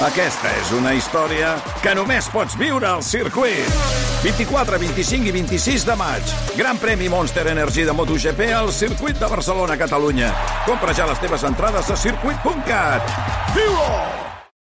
Aquesta és una història que només pots viure al circuit. 24, 25 i 26 de maig. Gran premi Monster Energy de MotoGP al circuit de Barcelona, Catalunya. Compra ja les teves entrades a circuit.cat. Viu-ho!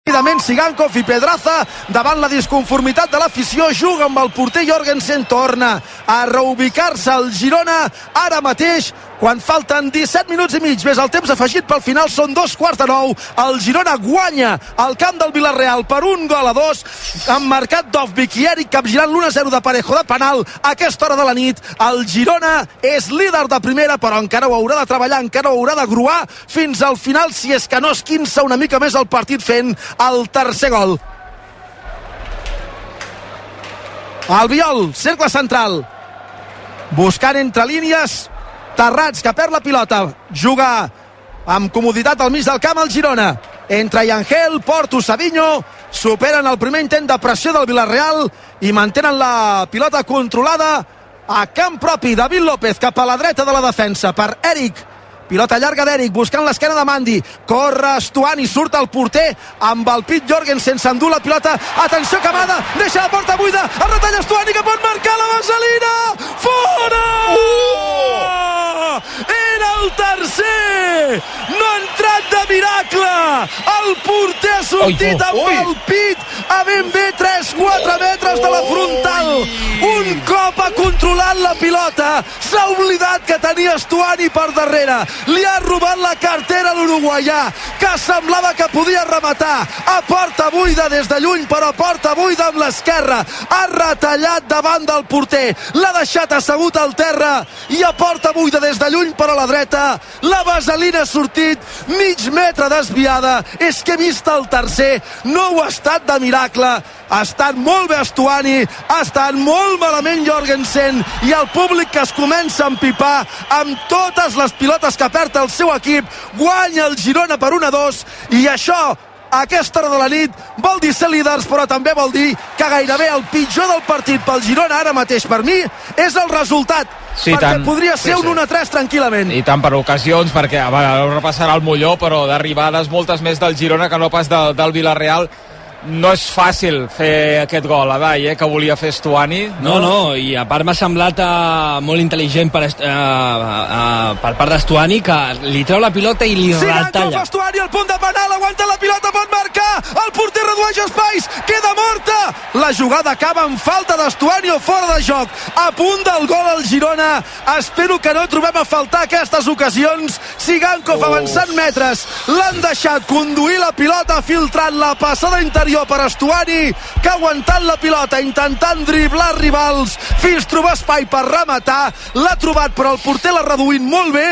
Ràpidament, Sigankov i Pedraza davant la disconformitat de l'afició juga amb el porter Jorgensen torna a reubicar-se al Girona ara mateix quan falten 17 minuts i mig més el temps afegit pel final són dos quarts de nou. El Girona guanya al camp del Villarreal per un gol a dos amb marcat Dovvik i Eric capgirant l'1-0 de Parejo de penal. A aquesta hora de la nit el Girona és líder de primera però encara ho haurà de treballar encara ho haurà de gruar fins al final si és que no es quinça una mica més el partit fent el tercer gol. Albiol, cercle central. Buscant entre línies Terrats, que perd la pilota. Juga amb comoditat al mig del camp el Girona. Entre Yangel, Porto, Savinho, superen el primer intent de pressió del Villarreal i mantenen la pilota controlada a camp propi. David López cap a la dreta de la defensa per Eric Pilota llarga d'Eric, buscant l'esquena de Mandi. Corre Estuani, surt el porter amb el Pit Jorgensen, s'endú la pilota. Atenció, Camada, deixa la porta buida. El retall Estuani que pot marcar la vaselina. Fora! Uh! It's Era el tercer! No ha entrat de miracle! El porter ha sortit amb ui. el pit a ben bé 3-4 metres de la frontal. Un cop ha controlat la pilota, s'ha oblidat que tenia Estuani per darrere. Li ha robat la cartera a l'uruguaià, que semblava que podia rematar. A porta buida des de lluny, però a porta buida amb l'esquerra. Ha retallat davant del porter. L'ha deixat assegut al terra i a porta buida des de lluny, però la dreta. La vaselina ha sortit mig metre desviada. És que he vist el tercer. No ho ha estat de miracle. Ha estat molt bé Estuani, ha estat molt malament Jorgensen i el públic que es comença a empipar amb totes les pilotes que perd el seu equip. Guanya el Girona per 1-2 i això a aquesta hora de la nit vol dir ser líders però també vol dir que gairebé el pitjor del partit pel Girona ara mateix per mi és el resultat Sí, perquè tant. podria ser Sí, sí. un 1-3 tranquil·lament I tant per ocasions, perquè a vegades repassarà el Molló, però d'arribades moltes més del Girona que no pas de, del Villarreal. No és fàcil fer aquest gol, Adai, eh, que volia fer Estuani. No, no, i a part m'ha semblat uh, molt intel·ligent per, uh, uh, per part d'Estuani que li treu la pilota i li Sigankov, retalla. Estuani, al punt de penal, aguanta la pilota, pot marcar, el porter redueix espais, queda morta, la jugada acaba amb falta d'Estuani o fora de joc, a punt del gol al Girona, espero que no trobem a faltar aquestes ocasions, Sigankov avançant metres, l'han deixat conduir la pilota, filtrant la passada interior per Estuani, que ha aguantat la pilota, intentant driblar rivals, fins trobar espai per rematar, l'ha trobat però el porter l'ha reduït molt bé,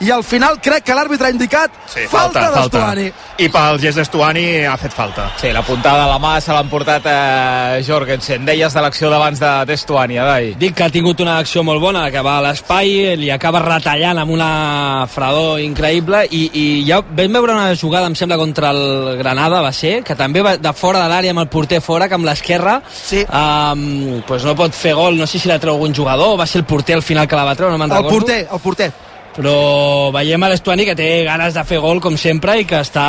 i al final crec que l'àrbitre ha indicat Sí, falta, falta, d'Estuani. I pel gest d'Estuani ha fet falta. Sí, la puntada de la mà se l'han portat a Jorgensen. Deies de l'acció d'abans de- d'Estuani, Adai. Dic que ha tingut una acció molt bona, que va a l'espai, li acaba retallant amb una fredor increïble i, i ja vam veure una jugada, em sembla, contra el Granada, va ser, que també va de fora de l'àrea amb el porter fora, que amb l'esquerra Sí. um, pues no pot fer gol, no sé si la treu algun jugador, va ser el porter al final que la va treure, no me'n El recordo. porter, el porter. Però veiem a l'Estuani que té ganes de fer gol, com sempre, i que està,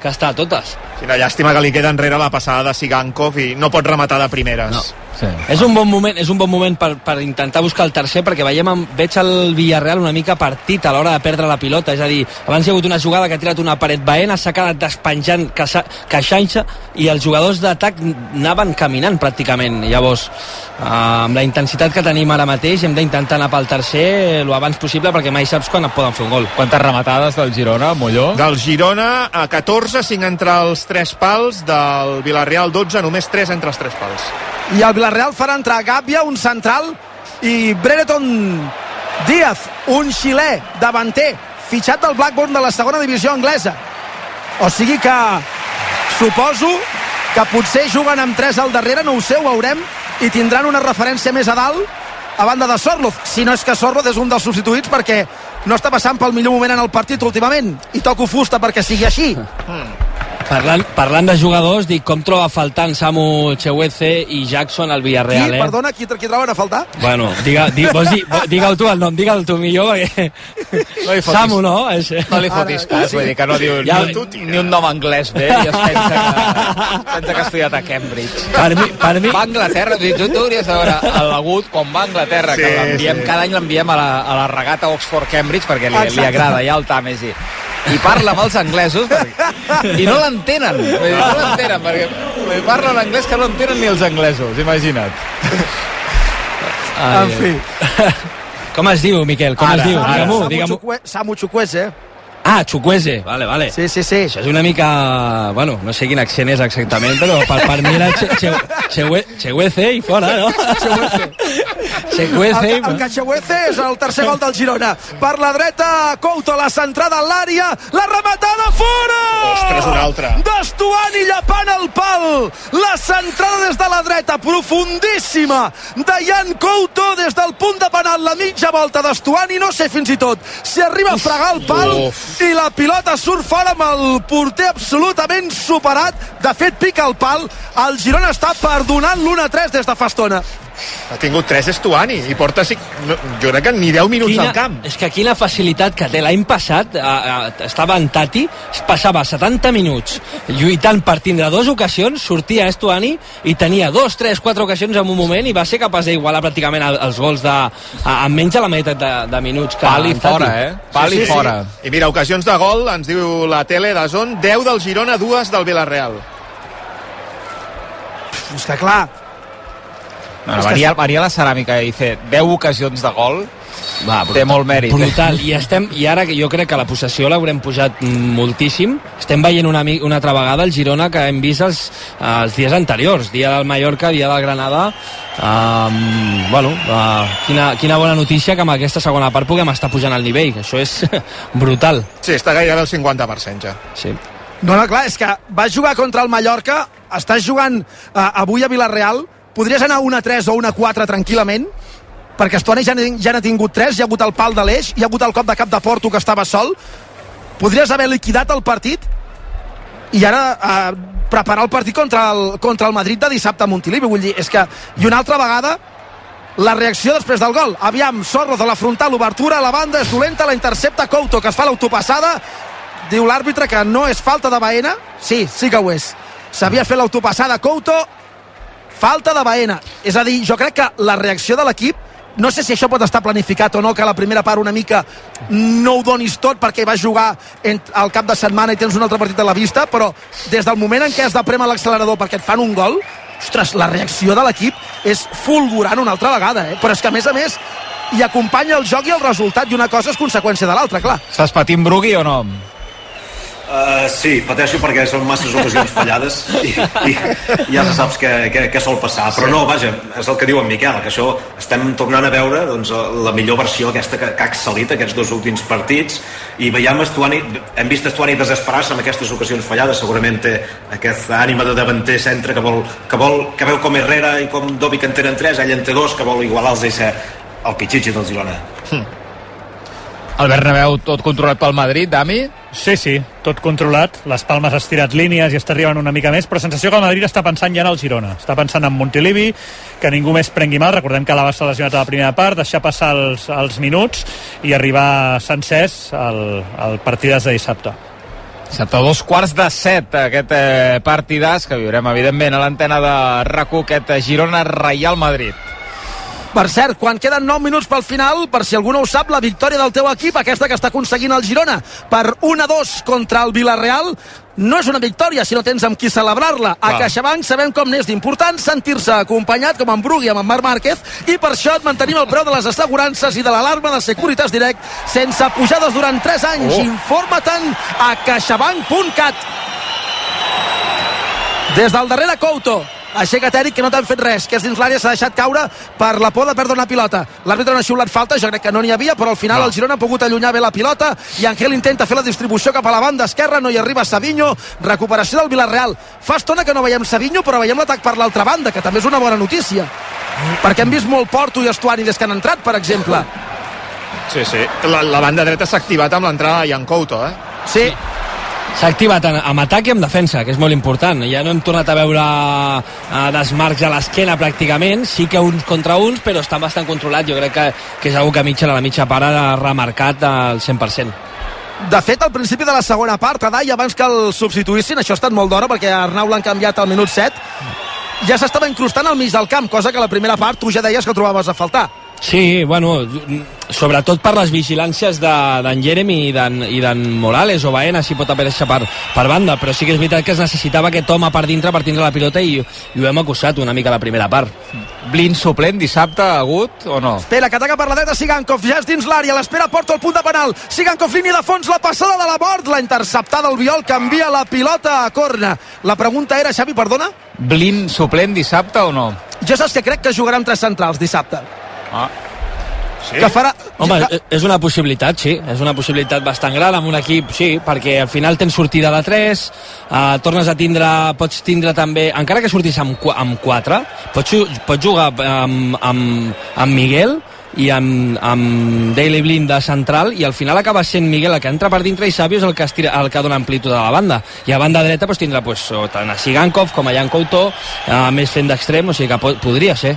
que està a totes. Sí, una llàstima que li queda enrere la passada de Sigankov i no pot rematar de primeres. No. Sí. És un bon moment, és un bon moment per, per intentar buscar el tercer perquè veiem, amb- veig el Villarreal una mica partit a l'hora de perdre la pilota és a dir, abans hi ha hagut una jugada que ha tirat una paret baena, s'ha quedat despenjant queixa- queixant-se i els jugadors d'atac anaven caminant pràcticament llavors, eh, amb la intensitat que tenim ara mateix hem d'intentar anar pel tercer el abans possible perquè mai saps quan et poden fer un gol Quantes rematades del Girona, Molló? Del Girona a 14, 5 entre els 3 pals, del Villarreal 12, només 3 entre els 3 pals. I el Villarreal farà entrar Gàbia, un central, i Brereton Díaz, un xilè, davanter, fitxat del Blackburn de la segona divisió anglesa. O sigui que suposo que potser juguen amb tres al darrere, no ho sé, ho veurem, i tindran una referència més a dalt a banda de Sorloz, si no és que Sorloz és un dels substituïts perquè no està passant pel millor moment en el partit últimament. I toco fusta perquè sigui així Parlant, parlant de jugadors, dic, com troba faltant Samu Cheweze i Jackson al Villarreal, Qui, eh? perdona, qui, qui troben a faltar? Bueno, diga, diga, vols dir, digue-ho tu el nom, digue'l tu millor, perquè... No li fotis. Samu, no? És... No li fotis cas, vull dir que no diu Ja- ni, un, ni un nom anglès bé i es pensa que, pensa que ha estudiat a Cambridge. Per mi, per mi, Va a Anglaterra, tu, tu hauries de veure l'Agut quan va a Anglaterra, que Sí, l'enviem, sí. cada any l'enviem a, la, a la regata Oxford-Cambridge perquè li, li agrada ja el Tàmesi. I parla amb els anglesos perquè... i no l'entenen. No l'entenen perquè parla en anglès que no entenen ni els anglesos, imagina't. Ai, en fi. com es diu, Miquel? Com Ara, es diu? ara. Digue-m'ho. Chukwe, Samu Chukwese. Ah, Chukwese, vale, vale. Sí, sí, sí. Això és una mica... Bueno, no sé quin accent és exactament, però per, per mi era che, che, che, Cheweze i fora, no? Cheweze i... El, el Caixahuece és el tercer gol del Girona. Per la dreta, Couto, la centrada en l'àrea, la rematada fora! Ostres, un altre. Destuani llapant el pal. La centrada des de la dreta, profundíssima, de Jan Couto des del punt de penal, la mitja volta d'Estuani, no sé fins i tot si arriba a fregar el pal Uf. i la pilota surt fora amb el porter absolutament superat. De fet, pica el pal. El Girona està perdonant l'1-3 des de fa estona. Ha tingut 3 Estuani i porta, cinc, no, jo crec que ni 10 minuts al camp. És que quina facilitat que té. L'any passat a, a, estava en Tati, es passava 70 minuts lluitant per tindre dues ocasions, sortia Estuani i tenia dos, tres, quatre ocasions en un moment i va ser capaç d'igualar pràcticament el, els gols de, a, en menys de la meitat de, de minuts que Pal i en Tati. fora, eh? Pal i fora. I mira, ocasions de gol, ens diu la tele de Zon, 10 del Girona, 2 del Villarreal. És que clar, No, no, Maria, Maria la Ceràmica dice 10 ocasions de gol, Va, té molt mèrit. eh? Brutal. I, estem, I ara que jo crec que la possessió l'haurem pujat moltíssim. Estem veient una, una altra vegada el Girona que hem vist els, els dies anteriors. Dia del Mallorca, dia del Granada. Um, bueno, uh, quina, quina bona notícia que amb aquesta segona part puguem estar pujant al nivell. que Això és brutal. Sí, està gairebé al 50% ja. Sí. No, no, clar, és que vas jugar contra el Mallorca, estàs jugant uh, avui a Villarreal, podries anar 1 a 3 o 1 a 4 tranquil·lament, perquè Estona ja, ja n'ha tingut 3, hi ha hagut el pal de l'eix, hi ha hagut el cop de cap de Porto que estava sol, podries haver liquidat el partit i ara uh, preparar el partit contra el, contra el Madrid de dissabte a Montilivi, vull dir, és que, i una altra vegada, la reacció després del gol. Aviam, Sorro de la frontal, obertura la banda, és dolenta, la intercepta Couto, que es fa l'autopassada, diu l'àrbitre que no és falta de Baena. Sí, sí que ho és. S'havia fet l'autopassada Couto, falta de Baena. És a dir, jo crec que la reacció de l'equip no sé si això pot estar planificat o no, que la primera part una mica no ho donis tot perquè vas jugar al cap de setmana i tens un altre partit a la vista, però des del moment en què has de premer l'accelerador perquè et fan un gol, ostres, la reacció de l'equip és fulgurant una altra vegada, eh? però és que a més a més hi acompanya el joc i el resultat i una cosa és conseqüència de l'altra, clar. Estàs patint Brugui o no? Uh, sí, pateixo perquè són masses ocasions fallades i, i ja se saps que, que, que sol passar. Però no, vaja, és el que diu en Miquel que això estem tornant a veure doncs, la millor versió aquesta que, que ha excel·lit aquests dos últims partits. I veiem Estuani, hem vist Estuani desesperar-se amb aquestes ocasions fallades. Segurament té aquesta ànima de davanter centre que vol, que vol que veu com Herrera i com Dovi que en tenen tres ell en té dos, que vol igualar-los i ser el pitxitxi del Girona El Bernabéu tot controlat pel Madrid, Dami? Sí, sí, tot controlat. Les Palmes ha estirat línies i està arribant una mica més, però sensació que el Madrid està pensant ja en el Girona. Està pensant en Montilivi, que ningú més prengui mal. Recordem que la va lesionat a la primera part, deixar passar els, els minuts i arribar sencers al, al partidàs de dissabte. Dissabte a dos quarts de set, aquest eh, partidàs que viurem, evidentment, a l'antena de rac aquest eh, Girona-Reial Madrid. Per cert, quan queden 9 minuts pel final, per si algú no ho sap, la victòria del teu equip, aquesta que està aconseguint el Girona, per 1-2 contra el Villarreal, no és una victòria si no tens amb qui celebrar-la. A Clar. CaixaBank sabem com n'és d'important sentir-se acompanyat com en Brugui amb en Marc Márquez i per això et mantenim el preu de les assegurances i de l'alarma de Securitas Direct sense pujades durant 3 anys. Oh. Informa-te'n a caixabank.cat. Des del darrere Couto. Aixeca't, Eric, que no t'han fet res, que és dins l'àrea, s'ha deixat caure per la por de perdre una pilota. L'àrbitre no ha xiulat falta, jo crec que no n'hi havia, però al final No. el Girona ha pogut allunyar bé la pilota i Angel intenta fer la distribució cap a la banda esquerra, no hi arriba Savinho, recuperació del Villarreal. Fa estona que no veiem Savinho, però veiem l'atac per l'altra banda, que també és una bona notícia. Perquè hem vist molt Porto i Estuani des que han entrat, per exemple. Sí, sí. La, la banda dreta s'ha activat amb l'entrada de Jan Couto, eh? Sí, S'ha activat amb atac i amb defensa, que és molt important. Ja no hem tornat a veure uh, desmarcs a l'esquena pràcticament, sí que uns contra uns, però estan bastant controlats. Jo crec que, que és una que mitja, la mitja part ha remarcat al 100%. De fet, al principi de la segona part, Adai, abans que el substituïssin, això ha estat molt d'hora perquè Arnau l'han canviat al minut 7, ja s'estava incrustant al mig del camp, cosa que a la primera part tu ja deies que trobaves a faltar. Sí, bueno, sobretot per les vigilàncies d'en de, Jeremy i d'en Morales o Baena, si pot aparèixer per, per banda, però sí que és veritat que es necessitava aquest home per dintre per tindre la pilota i, i ho hem acusat una mica a la primera part. Blin suplent dissabte agut o no? Espera, que ataca per la dreta Sigankov, ja és dins l'àrea, l'espera porta el punt de penal. Sigankov línia de fons, la passada de la mort, la interceptada el Viol, canvia la pilota a corna. La pregunta era, Xavi, perdona? Blin suplent dissabte o no? Jo saps que crec que jugarà amb tres centrals dissabte. Ah. Sí? Que farà... Home, és una possibilitat, sí. És una possibilitat bastant gran amb un equip, sí, perquè al final tens sortida de 3, eh, tornes a tindre, pots tindre també, encara que surtis amb, amb 4, pots, pots jugar amb, amb, amb Miguel, i amb, amb Daily Blind de central i al final acaba sent Miguel el que entra per dintre i Sabio és el que, estira, el que dona amplitud a la banda i a banda dreta pues, tindrà pues, tant a Sigankov com a Jan Couto eh, més fent d'extrem, o sigui que pot, podria ser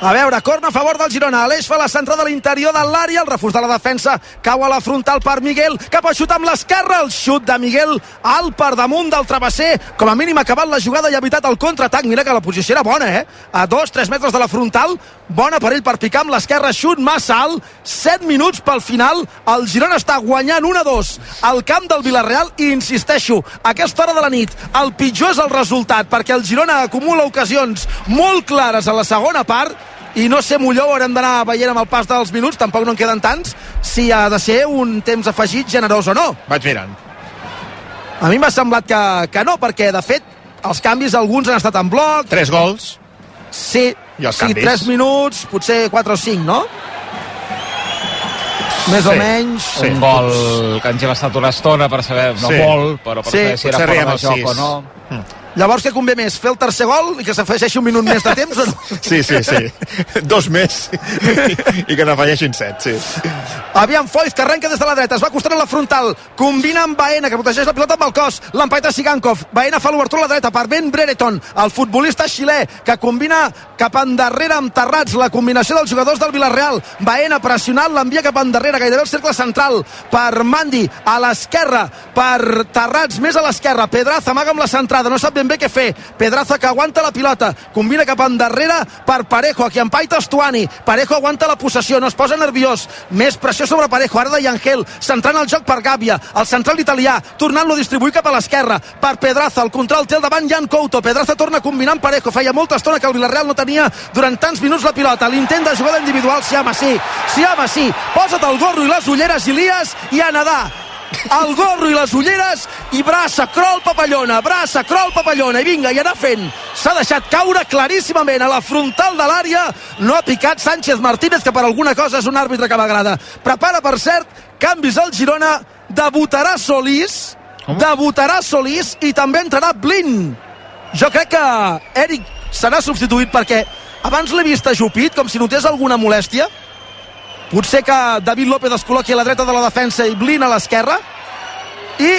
a veure, corna a favor del Girona. Aleix fa la centrada a l'interior de l'àrea. El refús de la defensa cau a la frontal per Miguel. Cap a xut amb l'esquerra. El xut de Miguel alt per damunt del travesser. Com a mínim ha acabat la jugada i ha evitat el contraatac. Mira que la posició era bona, eh? A dos, tres metres de la frontal. Bona per ell per picar amb l'esquerra. Xut massa alt. 7 minuts pel final. El Girona està guanyant 1-2 al camp del Villarreal. I insisteixo, a aquesta hora de la nit el pitjor és el resultat perquè el Girona acumula ocasions molt clares a la segona part i no sé, Molló, haurem d'anar veient amb el pas dels minuts, tampoc no en queden tants, si ha de ser un temps afegit generós o no. Vaig mirant. A mi m'ha semblat que, que no, perquè, de fet, els canvis alguns han estat en bloc. Tres gols. Sí, I els sí canvis. tres minuts, potser quatre o cinc, no? Més Sí. o menys. Sí. Un gol que ens hem estat una estona per saber, no Sí. molt, però per Sí. saber si era Potser fora arribem de al joc sis. o no. Llavors, què convé més? Fer el tercer gol i que s'afegeixi un minut més de temps o no? Sí, sí, sí. Dos més i que n'afegeixin set, sí. Aviam, Foiz, que arrenca des de la dreta, es va acostant a la frontal, combina amb Baena, que protegeix la pilota amb el cos, l'empaita Sigankov, Baena fa l'obertura a la dreta per Ben Brereton, el futbolista xilè, que combina cap endarrere amb Terrats, la combinació dels jugadors del Villarreal, Baena pressionant, l'envia cap endarrere, gairebé al cercle central, per Mandi, a l'esquerra, per Terrats, més a l'esquerra, Pedraza amaga amb la centrada, no sap ben bé què fer, Pedraza que aguanta la pilota, combina cap endarrere per Parejo, aquí empaita Estuani, Parejo aguanta la possessió, no es posa nerviós, més pressió sobre Parejo, ara de Yangel, centrant el joc per Gàbia, el central italià, tornant-lo a distribuir cap a l'esquerra, per Pedraza, el control té el davant Jan Couto, Pedraza torna a combinar amb Parejo, feia molta estona que el Villarreal no tenia durant tants minuts la pilota, l'intent de jugada individual, Siama sí, Siama sí, posa't el gorro i les ulleres, Ilias, i a nedar, el gorro i les ulleres i braça, crol, papallona, braça, crol, papallona, i vinga, i anar fent. S'ha deixat caure claríssimament a la frontal de l'àrea, no ha picat Sánchez Martínez, que per alguna cosa és un àrbitre que m'agrada. Prepara, per cert, canvis al Girona, debutarà Solís, debutarà Solís i també entrarà Blin. Jo crec que Eric serà substituït perquè abans l'he vist ajupit, com si notés alguna molèstia, potser que David López es col·loqui a la dreta de la defensa i Blin a l'esquerra. I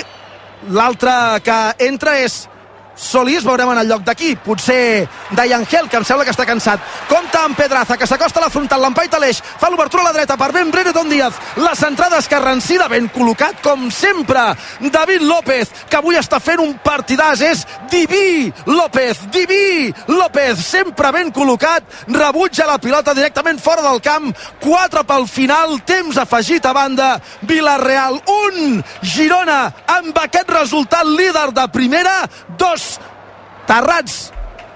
l'altre que entra és Solís, veurem en el lloc d'aquí. Potser Dayangel, que em sembla que està cansat. Compta amb Pedraza, que s'acosta a la frontal, l'empaita l'eix, fa l'obertura a la dreta per Ben Brereton Díaz. La centrada escarrancida, ben col·locat, com sempre. David López, que avui està fent un partidàs. És diví, López, diví, López, sempre ben col·locat. Rebutja la pilota directament fora del camp. 4 pel final, temps afegit a banda. Villarreal, un. Girona, amb aquest resultat líder de primera. Dos. Terrats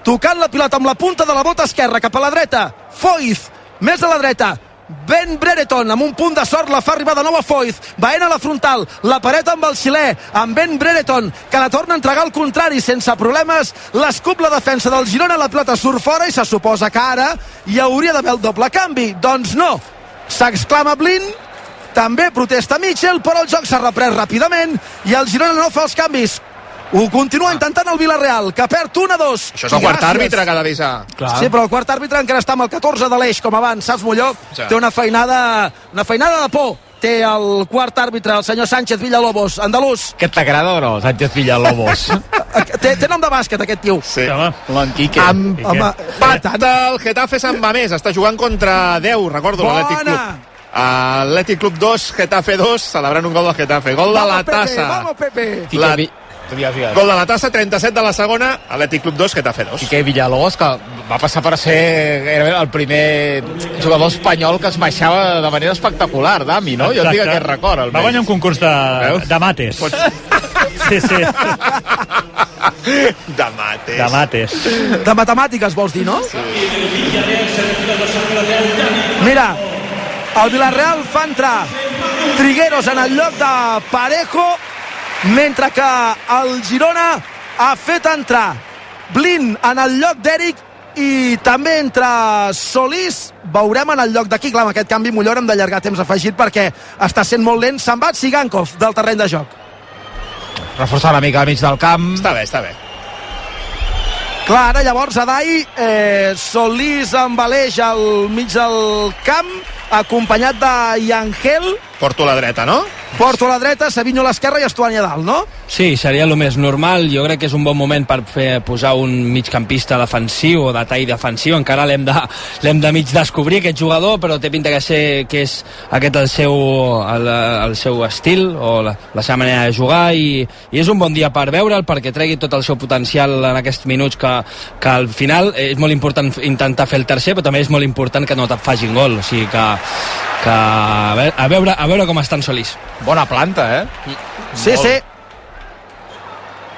tocant la pilota amb la punta de la bota esquerra cap a la dreta. Foiz, més a la dreta. Ben Brereton, amb un punt de sort, la fa arribar de nou a Foiz. Baena a la frontal, la paret amb el xilè, amb Ben Brereton, que la torna a entregar al contrari, sense problemes. L'escup la defensa del Girona, la pilota surt fora i se suposa que ara hi hauria d'haver el doble canvi. Doncs no. S'exclama Blin, també protesta Mitchell, però el joc s'ha reprès ràpidament i el Girona no fa els canvis. Ho continua intentant el Villarreal, que perd 1 a 2. Això és el quart àrbitre que ha d'avisar. Sí, però el quart àrbitre encara està amb el 14 de l'eix, com abans, saps, Molló? Ja. Té una feinada, una feinada de por té el quart àrbitre, el senyor Sánchez Villalobos, andalús. Que t'agrada o no, Sánchez Villalobos? té, té nom de bàsquet, aquest tio. Sí. Home, L'Anquique. Amb, Home, Pat del Getafe Sant Mamés. Està jugant contra 10, recordo, Bona! l'Atlètic Club. Atlètic Club 2, Getafe 2, celebrant un gol del Getafe. Gol de la Vamos, Pepe, tassa. Vamos, Pepe. La- Digues, digues. Gol de la tassa, 37 de la segona, Atlètic Club 2, Getafe 2. Quique Villalobos, que va passar per ser gairebé el primer jugador espanyol que es baixava de manera espectacular, Dami, no? Jo tinc exacte. aquest record, Va almenys. guanyar un concurs de, Veus? de mates. Sí, sí, de mates. de mates. De matemàtiques, vols dir, no? Mira, el Villarreal fa entrar Trigueros en el lloc de Parejo, mentre que el Girona ha fet entrar Blin en el lloc d'Eric i també entre Solís veurem en el lloc d'aquí, clar, amb aquest canvi millor hem d'allargar temps afegit perquè està sent molt lent se'n va Sigankov del terreny de joc Reforçar una mica al mig del camp. Està bé, està bé. Clar, ara llavors Adai, eh, Solís amb Aleix al mig del camp, acompanyat de Yangel, Porto a la dreta, no? Porto a la dreta, Savinho a l'esquerra i Estuani a dalt, no? Sí, seria el més normal. Jo crec que és un bon moment per fer, posar un migcampista defensiu o de tall defensiu. Encara l'hem de, l'hem de mig descobrir, aquest jugador, però té pinta que, ser, que és aquest el seu, el, el seu estil o la, la seva manera de jugar i, i és un bon dia per veure'l perquè tregui tot el seu potencial en aquests minuts que, que al final és molt important intentar fer el tercer, però també és molt important que no et facin gol. O sigui que, que a, veure, a, veure, a veure com estan Solís. Bona planta, eh? Sí, sí.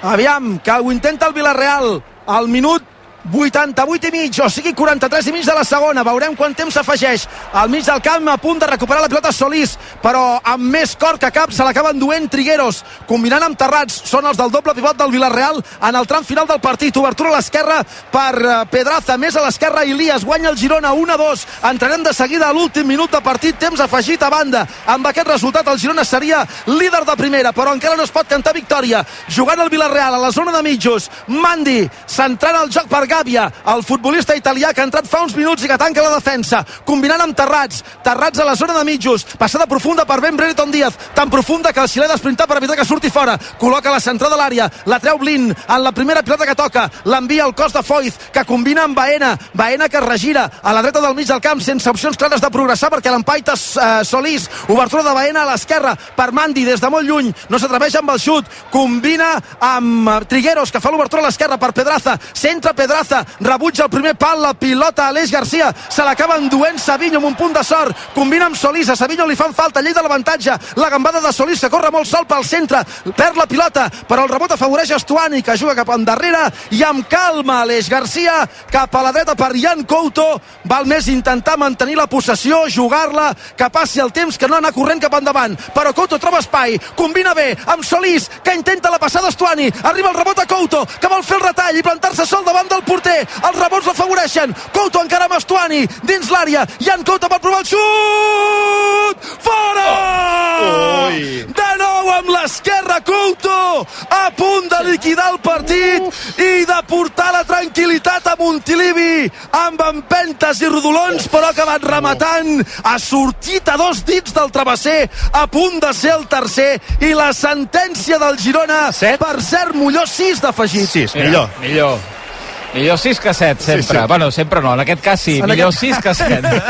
Aviam, que ho intenta el Villarreal al minut 88 i mig, o sigui 43 i mig de la segona. Veurem quant temps s'afegeix. Al mig del camp, a punt de recuperar la pilota Solís, però amb més cor que cap se l'acaben duent Trigueros, combinant amb Terrats. Són els del doble pivot del Villarreal en el tram final del partit. Obertura a l'esquerra per eh, Pedraza, més a l'esquerra Ilias, guanya el Girona 1-2. Entrarem de seguida a l'últim minut de partit, temps afegit a banda. Amb aquest resultat el Girona seria líder de primera, però encara no es pot cantar victòria. Jugant el Villarreal a la zona de mitjos, Mandi centrant el joc per Gàbia, el futbolista italià que ha entrat fa uns minuts i que tanca la defensa, combinant amb Terrats, Terrats a la zona de mitjos, passada profunda per Ben Brereton Díaz, tan profunda que el xilè ha d'esprintar per evitar que surti fora, col·loca la centrada de l'àrea, la treu Blin en la primera pilota que toca, l'envia al cos de Foiz, que combina amb Baena, Baena que regira a la dreta del mig del camp sense opcions clares de progressar perquè l'empaita eh, Solís, obertura de Baena a l'esquerra per Mandi des de molt lluny, no s'atreveix amb el xut, combina amb eh, Trigueros que fa l'obertura a l'esquerra per Pedraza, centra Pedraza, rebutja el primer pal, la pilota Aleix Garcia, se l'acaba enduent Savinho amb un punt de sort, combina amb Solís, a Savinho li fan falta, llei de l'avantatge, la gambada de Solís que corre molt sol pel centre, perd la pilota, però el rebot afavoreix Estuani que juga cap endarrere i amb calma Aleix Garcia cap a la dreta per Jan Couto, val més intentar mantenir la possessió, jugar-la, que passi el temps que no anar corrent cap endavant, però Couto troba espai, combina bé amb Solís, que intenta la passada Estuani, arriba el rebot a Couto, que vol fer el retall i plantar-se sol davant del porter, els rebots l'afavoreixen, Couto encara amb Estuani, dins l'àrea, Jan Couto per provar el xut, fora! Oh! Ui. De nou amb l'esquerra Couto, a punt de liquidar el partit i de portar la tranquil·litat a Montilivi amb empentes i rodolons, però ha acabat rematant, ha sortit a dos dits del travesser, a punt de ser el tercer, i la sentència del Girona, Set? per cert, Molló 6 d'afegit. Sis, millor. Millor. Millor 6 que 7, sempre. Sí, sí. Bueno, sempre no, en aquest cas sí. En Millor aquest- 6 que 7.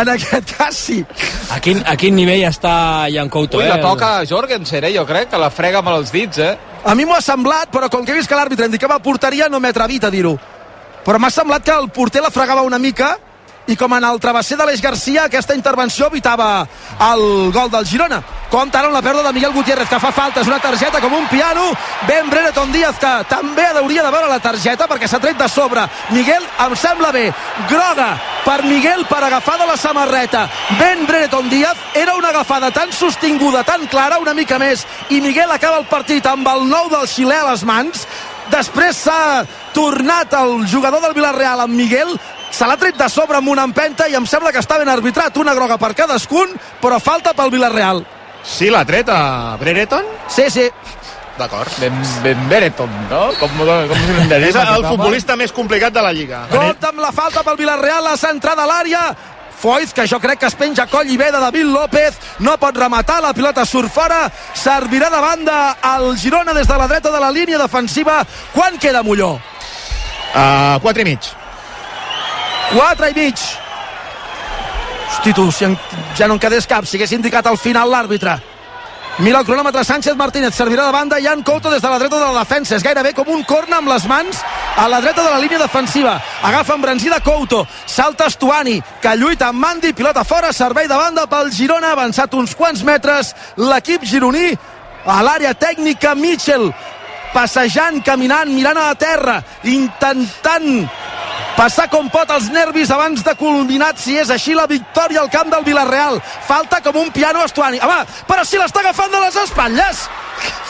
En aquest cas sí. A quin, a quin nivell està Jan Couto? Ui, eh? la toca Jorgensen, eh? Jo crec que la frega amb els dits, eh? A mi m'ho ha semblat, però com que he vist que l'àrbitre indicava porteria, no m'he atrevit a dir-ho. Però m'ha semblat que el porter la fregava una mica i com en el travesser d'Aleix Garcia aquesta intervenció evitava el gol del Girona. Compte ara amb la pèrdua de Miguel Gutiérrez que fa falta, és una targeta com un piano. Ben Brereton Díaz que també hauria de veure la targeta perquè s'ha tret de sobre. Miguel em sembla bé, groga per Miguel per agafar de la samarreta. Ben Brereton Díaz era una agafada tan sostinguda, tan clara una mica més i Miguel acaba el partit amb el nou del xilè a les mans. Després s'ha tornat el jugador del Villarreal amb Miguel. Se l'ha tret de sobre amb una empenta i em sembla que està ben arbitrat, una groga per cadascun però falta pel Villarreal Sí, l'ha tret a Brereton? sí, sí, D'acord. Ben, ben Bereton, no? Com, com de dir? És el futbolista més complicat de la Lliga. compte amb la falta pel Villarreal la centrada a l'àrea Foiz, que jo crec que es penja coll i ve de David López, no pot rematar, la pilota surt fora, servirà de banda al Girona des de la dreta de la línia defensiva. Quan queda Molló? Uh, 4 i mig. 4 i mig. Hosti, tu, si en, ja no en quedés cap, si hagués indicat al final l'àrbitre. Mira el cronòmetre Sánchez Martínez, servirà de banda Jan Couto des de la dreta de la defensa. És gairebé com un corna amb les mans a la dreta de la línia defensiva. Agafa embranzida Couto, salta Estuani, que lluita amb Mandi, pilota fora, servei de banda pel Girona, avançat uns quants metres l'equip gironí a l'àrea tècnica Mitchell passejant, caminant, mirant a la terra, intentant passar com pot els nervis abans de culminar si és així la victòria al camp del Villarreal falta com un piano Estuani home, però si l'està agafant de les espatlles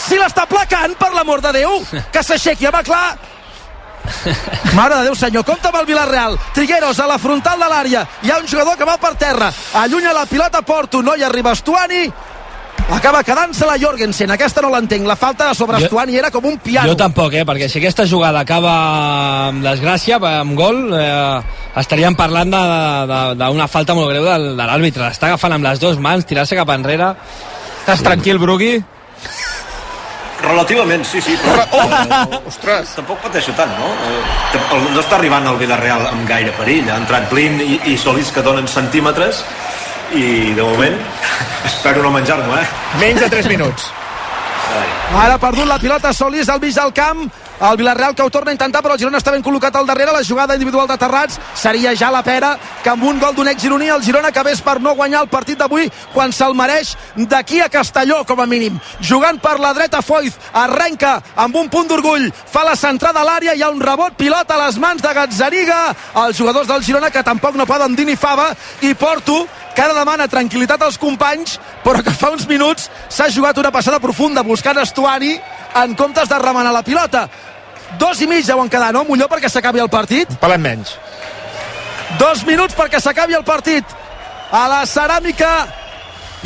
si l'està placant per l'amor de Déu que s'aixequi, home clar Mare de Déu, senyor, compta amb el Villarreal. Trigueros a la frontal de l'àrea. Hi ha un jugador que va per terra. Allunya la pilota Porto, no hi arriba Estuani. Acaba quedant-se la Jorgensen. Aquesta no l'entenc. La falta sobre Jo- Estuani era com un piano. Jo tampoc, eh, perquè si aquesta jugada acaba amb desgràcia, amb gol, eh, estaríem parlant de- de- d'una falta molt greu del, de l'àrbitre. L'està agafant amb les dues mans, tirar-se cap enrere. Estàs tranquil, Brugui? Relativament, sí, sí, però Oh, ostres. tampoc pateixo tant, no? Eh, el- no està arribant el Villarreal amb gaire perill. Ha entrat Blin i, i Solís que donen centímetres i de moment espero no menjar-m'ho, eh? Menys de 3 minuts. Ara ha perdut la pilota Solís al mig del camp. El Villarreal que ho torna a intentar, però el Girona està ben col·locat al darrere. La jugada individual de Terrats seria ja la pera que amb un gol d'un ex gironí el Girona acabés per no guanyar el partit d'avui quan se'l mereix d'aquí a Castelló, com a mínim. Jugant per la dreta Foiz, arrenca amb un punt d'orgull, fa la centrada a l'àrea, hi ha un rebot, pilota a les mans de Gazzaniga, els jugadors del Girona que tampoc no poden dir ni fava, i Porto, que ara demana tranquil·litat als companys, però que fa uns minuts s'ha jugat una passada profunda buscant Estuani en comptes de remenar la pilota. Dos i mig deuen quedar, no, Molló, perquè s'acabi el partit? Palant menys. Dos minuts perquè s'acabi el partit. A la ceràmica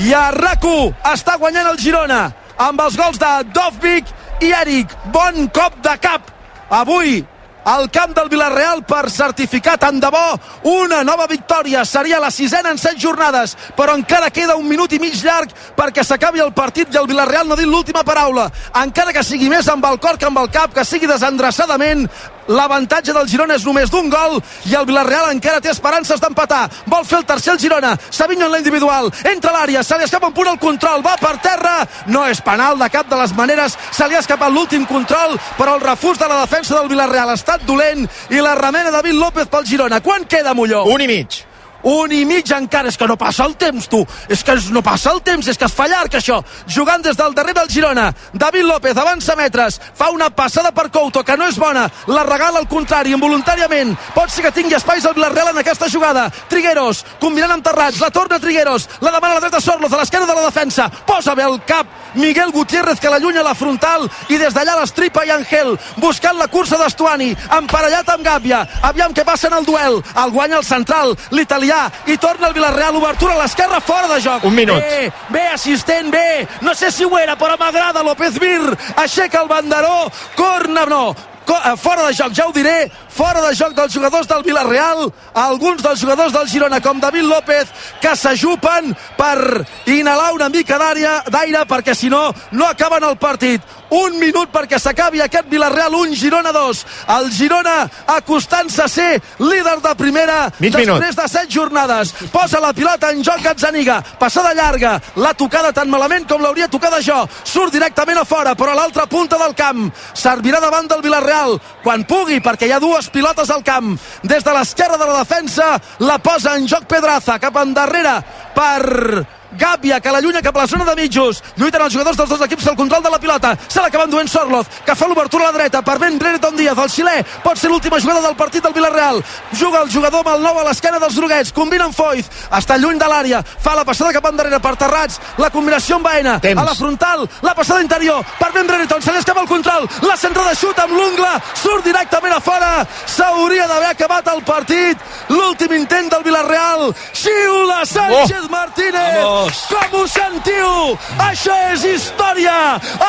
i a RAC1 està guanyant el Girona amb els gols de Dovvik i Eric. Bon cop de cap avui al camp del Villarreal per certificar tant de bo una nova victòria. Seria la sisena en set jornades, però encara queda un minut i mig llarg perquè s'acabi el partit i el Villarreal no ha dit l'última paraula. Encara que sigui més amb el cor que amb el cap, que sigui desendreçadament, l'avantatge del Girona és només d'un gol i el Villarreal encara té esperances d'empatar. Vol fer el tercer el Girona. Savinho en la individual. Entra l'àrea, se li escapa un punt el control, va per terra. No és penal de cap de les maneres. Se li ha escapat l'últim control, però el refús de la defensa del Villarreal ha estat dolent i la remena David López pel Girona. Quan queda Molló? Un i mig. Un i mig encara, és que no passa el temps, tu. És que no passa el temps, és que es fa llarg, això. Jugant des del darrere el Girona. David López avança metres, fa una passada per Couto, que no és bona. La regala al contrari, involuntàriament. Pot ser que tingui espais el Villarreal en aquesta jugada. Trigueros, combinant amb Terrats, la torna Trigueros, la demana a la dreta Sorloz, a l'esquerra de la defensa. Posa bé el cap Miguel Gutiérrez, que l'allunya a la frontal, i des d'allà l'estripa i Angel, buscant la cursa d'Estuani, emparellat amb Gàbia. Aviam què passa en el duel. El guanya el central, l'italià, i torna el Villarreal, obertura a l'esquerra, fora de joc. Un minut. Bé, bé, assistent, bé. No sé si ho era, però m'agrada López Vir. Aixeca el banderó, corna, no, eh, fora de joc, ja ho diré, fora de joc dels jugadors del Villarreal, alguns dels jugadors del Girona, com David López, que s'ajupen per inhalar una mica d'àrea d'aire, perquè si no, no acaben el partit. Un minut perquè s'acabi aquest Villarreal, un Girona 2. El Girona acostant-se a ser líder de primera Mig després minut. de set jornades. Posa la pilota en joc Gazzaniga. Passada llarga. L'ha tocada tan malament com l'hauria tocada jo. Surt directament a fora, però a l'altra punta del camp. Servirà davant del Villarreal quan pugui, perquè hi ha dues pilotes al camp. Des de l'esquerra de la defensa la posa en joc Pedraza, cap endarrere per Gàbia, que l'allunya cap a la zona de mitjos. Lluiten els jugadors dels dos equips al control de la pilota. Se l'acaben duent Sorloz, que fa l'obertura a la dreta per Ben Brereton Díaz, el xilè. Pot ser l'última jugada del partit del Villarreal. Juga el jugador amb el nou a l'esquena dels droguets. Combina amb Foiz. Està lluny de l'àrea. Fa la passada cap endarrere per Terrats. La combinació amb Baena. Temps. A la frontal. La passada interior per Ben Brereton. Se li escapa el control. La centrada de xut amb l'ungla, surt directament a fora, s'hauria d'haver acabat el partit, l'últim intent del Villarreal, xiula Sánchez Oh! Martínez, Vamos! Com ho sentiu? Això és història,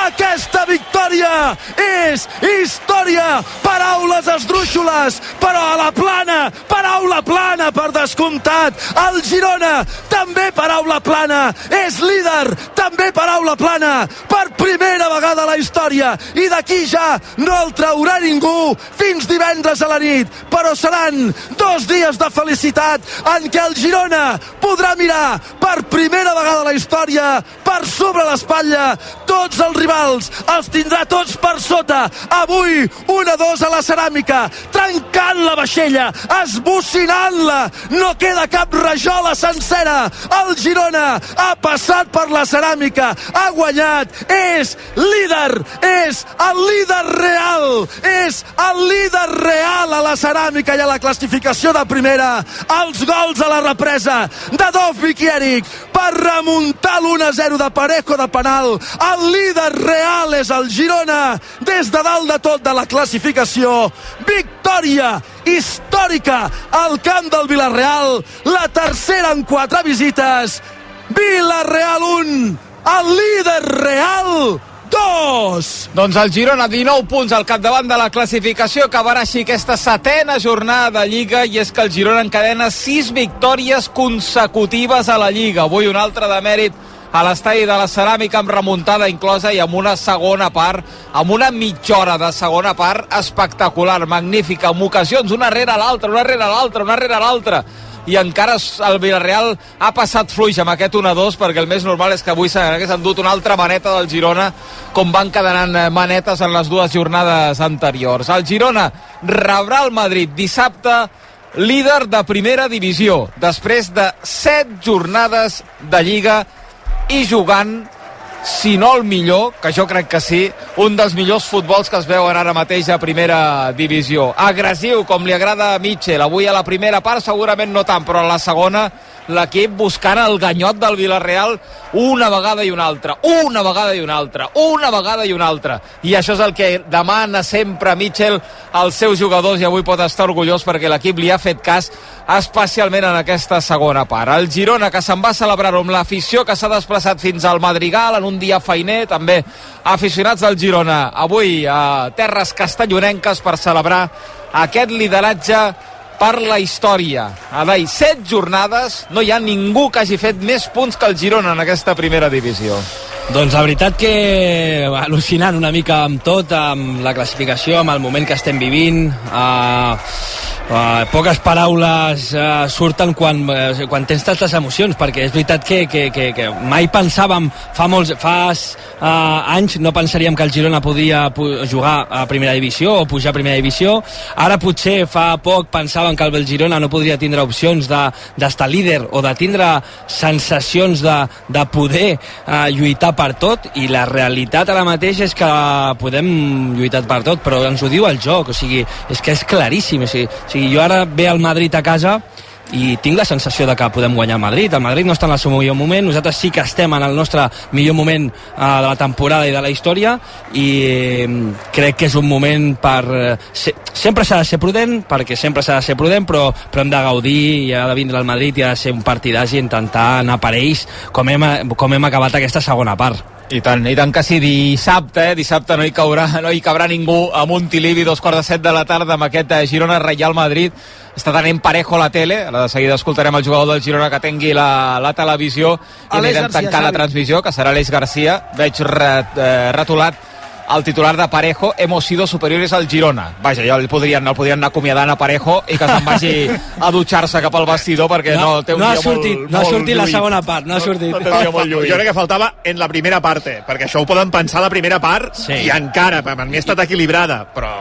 aquesta victòria és història, paraules esdrúixoles, però a la plana, paraula plana per descomptat, el Girona, també paraula plana, és líder, també paraula plana, per primera vegada a la història, i d'aquí ja no el traurà ningú fins divendres a la nit, però seran dos dies de felicitat en què el Girona podrà mirar per primera vegada a la història per sobre l'espatlla tots els rivals, els tindrà tots per sota, avui 1-2 a la ceràmica, trencant la vaixella, esbocinant-la, no queda cap rajola sencera, el Girona ha passat per la ceràmica, ha guanyat, és líder, és el líder real, és el líder real a la ceràmica i a la classificació de primera, els gols a la represa de Dovvik i Eric per remuntar l'1-0 de Parejo de penal, el líder real és el Girona. Des de dalt de tot de la classificació, victòria històrica al camp del Villarreal, la tercera en quatre visites, Villarreal 1, el líder real 2. Doncs el Girona, 19 punts al capdavant de la classificació, acabarà així aquesta setena jornada de Lliga i és que el Girona encadena 6 victòries consecutives a la Lliga. Avui un altre de mèrit a l'estadi de la Ceràmica amb remuntada inclosa i amb una segona part, amb una mitja hora de segona part espectacular, magnífica, amb ocasions una rere l'altra, una rere l'altra, una rere l'altra i encara el Villarreal ha passat fluix amb aquest 1-2 perquè el més normal és que avui s'hagués endut una altra maneta del Girona com van quedant manetes en les dues jornades anteriors. El Girona rebrà el Madrid dissabte líder de primera divisió després de 7 jornades de Lliga i jugant si no el millor, que jo crec que sí, un dels millors futbols que es veuen ara mateix a primera divisió. Agressiu, com li agrada a Mitchell. Avui a la primera part segurament no tant, però a la segona l'equip buscant el ganyot del Villarreal una vegada i una altra, una vegada i una altra, una vegada i una altra. I això és el que demana sempre Mitchell als seus jugadors i avui pot estar orgullós perquè l'equip li ha fet cas especialment en aquesta segona part. El Girona, que se'n va celebrar amb l'afició, que s'ha desplaçat fins al Madrigal en un dia feiner, també aficionats del Girona, avui a terres castellonenques per celebrar aquest lideratge per la història. Adai, set jornades, no hi ha ningú que hagi fet més punts que el Girona en aquesta primera divisió. Doncs la veritat que al·lucinant una mica amb tot, amb la classificació, amb el moment que estem vivint. Uh, uh, poques paraules uh, surten quan, uh, quan tens tantes emocions, perquè és veritat que, que, que, que mai pensàvem, fa molts fa uh, anys no pensaríem que el Girona podia jugar a primera divisió o pujar a primera divisió. Ara potser fa poc pensàvem que el Girona no podria tindre opcions d'estar de, líder o de tindre sensacions de, de poder uh, lluitar per tot. I la realitat ara mateix és que podem lluitar per tot però ens ho diu el joc, o sigui, és que és claríssim, o sigui, o sigui jo ara ve al Madrid a casa i tinc la sensació de que podem guanyar Madrid. El Madrid no està en el seu millor moment, nosaltres sí que estem en el nostre millor moment eh, de la temporada i de la història i eh, crec que és un moment per... Eh, se, sempre s'ha de ser prudent, perquè sempre s'ha de ser prudent, però, però hem de gaudir i ha de vindre al Madrid i ha de ser un partidàs i intentar anar per ells com hem, com hem acabat aquesta segona part. I tant, i tant que sí, dissabte, eh? dissabte no hi, caurà, no hi cabrà ningú a Montilivi, dos quarts de set de la tarda amb aquest eh, Girona Reial Madrid. Està tenint parejo a la tele, ara de seguida escoltarem el jugador del Girona que tengui la, la televisió. I anirem tancant la transmissió, que serà Aleix Garcia, veig ret, eh, retolat el titular de Parejo, hemos sido superiores al Girona. Vaja, ja el podrien, el podrien anar acomiadant a Parejo i que se'n vagi a dutxar-se cap al vestidor perquè no, no té un no dia ha sortit, molt, no ha molt sortit la segona part, no ha sortit. No, no dia molt lluït. Jo crec que faltava en la primera part, perquè això ho poden pensar la primera part Sí. i encara, per mi ha estat equilibrada, però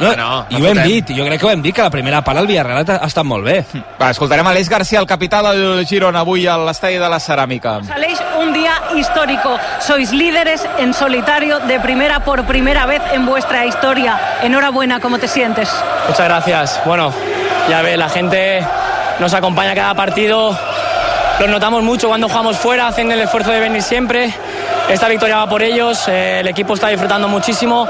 no, no, I ho hem dit, jo crec que ho hem dit, que la primera part el Villarreal ha estat molt bé. Va, escoltarem Aleix Garcia, el capità del Girona, avui a l'estadi de la Ceràmica. Aleix, un día histórico. Sois líderes en solitario de primera por primera vez en vuestra historia. Enhorabuena, ¿cómo te sientes? Muchas gracias. Bueno, ya ve, la gente nos acompaña cada partido. Los notamos mucho cuando jugamos fuera, hacen el esfuerzo de venir siempre. Esta victoria va por ellos, eh, el equipo está disfrutando muchísimo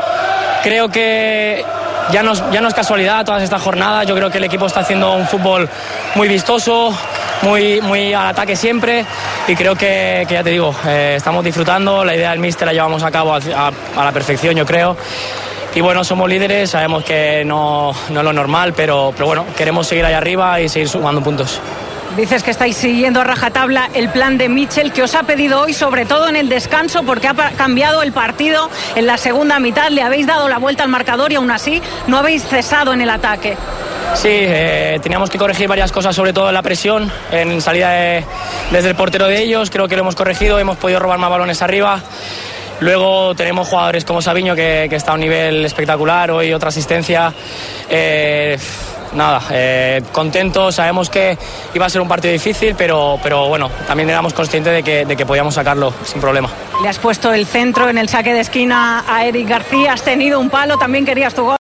creo que ya no, ya no es casualidad todas estas jornadas. Yo creo que el equipo está haciendo un fútbol muy vistoso, muy, muy al ataque siempre. Y creo que, que ya te digo, eh, estamos disfrutando. La idea del míster la llevamos a cabo a, la perfección, yo creo. Y bueno, somos líderes, sabemos que no, no es lo normal, pero, pero bueno, queremos seguir ahí arriba y seguir sumando puntos. Dices que estáis siguiendo a rajatabla el plan de Mitchell que os ha pedido hoy, sobre todo en el descanso, porque ha cambiado el partido en la segunda mitad. Le habéis dado la vuelta al marcador y aún así no habéis cesado en el ataque. Sí, eh, teníamos que corregir varias cosas, sobre todo la presión, en salida de- desde el portero de ellos. Creo que lo hemos corregido, hemos podido robar más balones arriba. Luego tenemos jugadores como Sabiño que, que está a un nivel espectacular, hoy otra asistencia. Eh, nada, eh, contentos, sabemos que iba a ser un partido difícil, pero, pero bueno, también éramos conscientes de que, de que podíamos sacarlo sin problema. Le has puesto el centro en el saque de esquina a Eric García, has tenido un palo, también querías tu gol.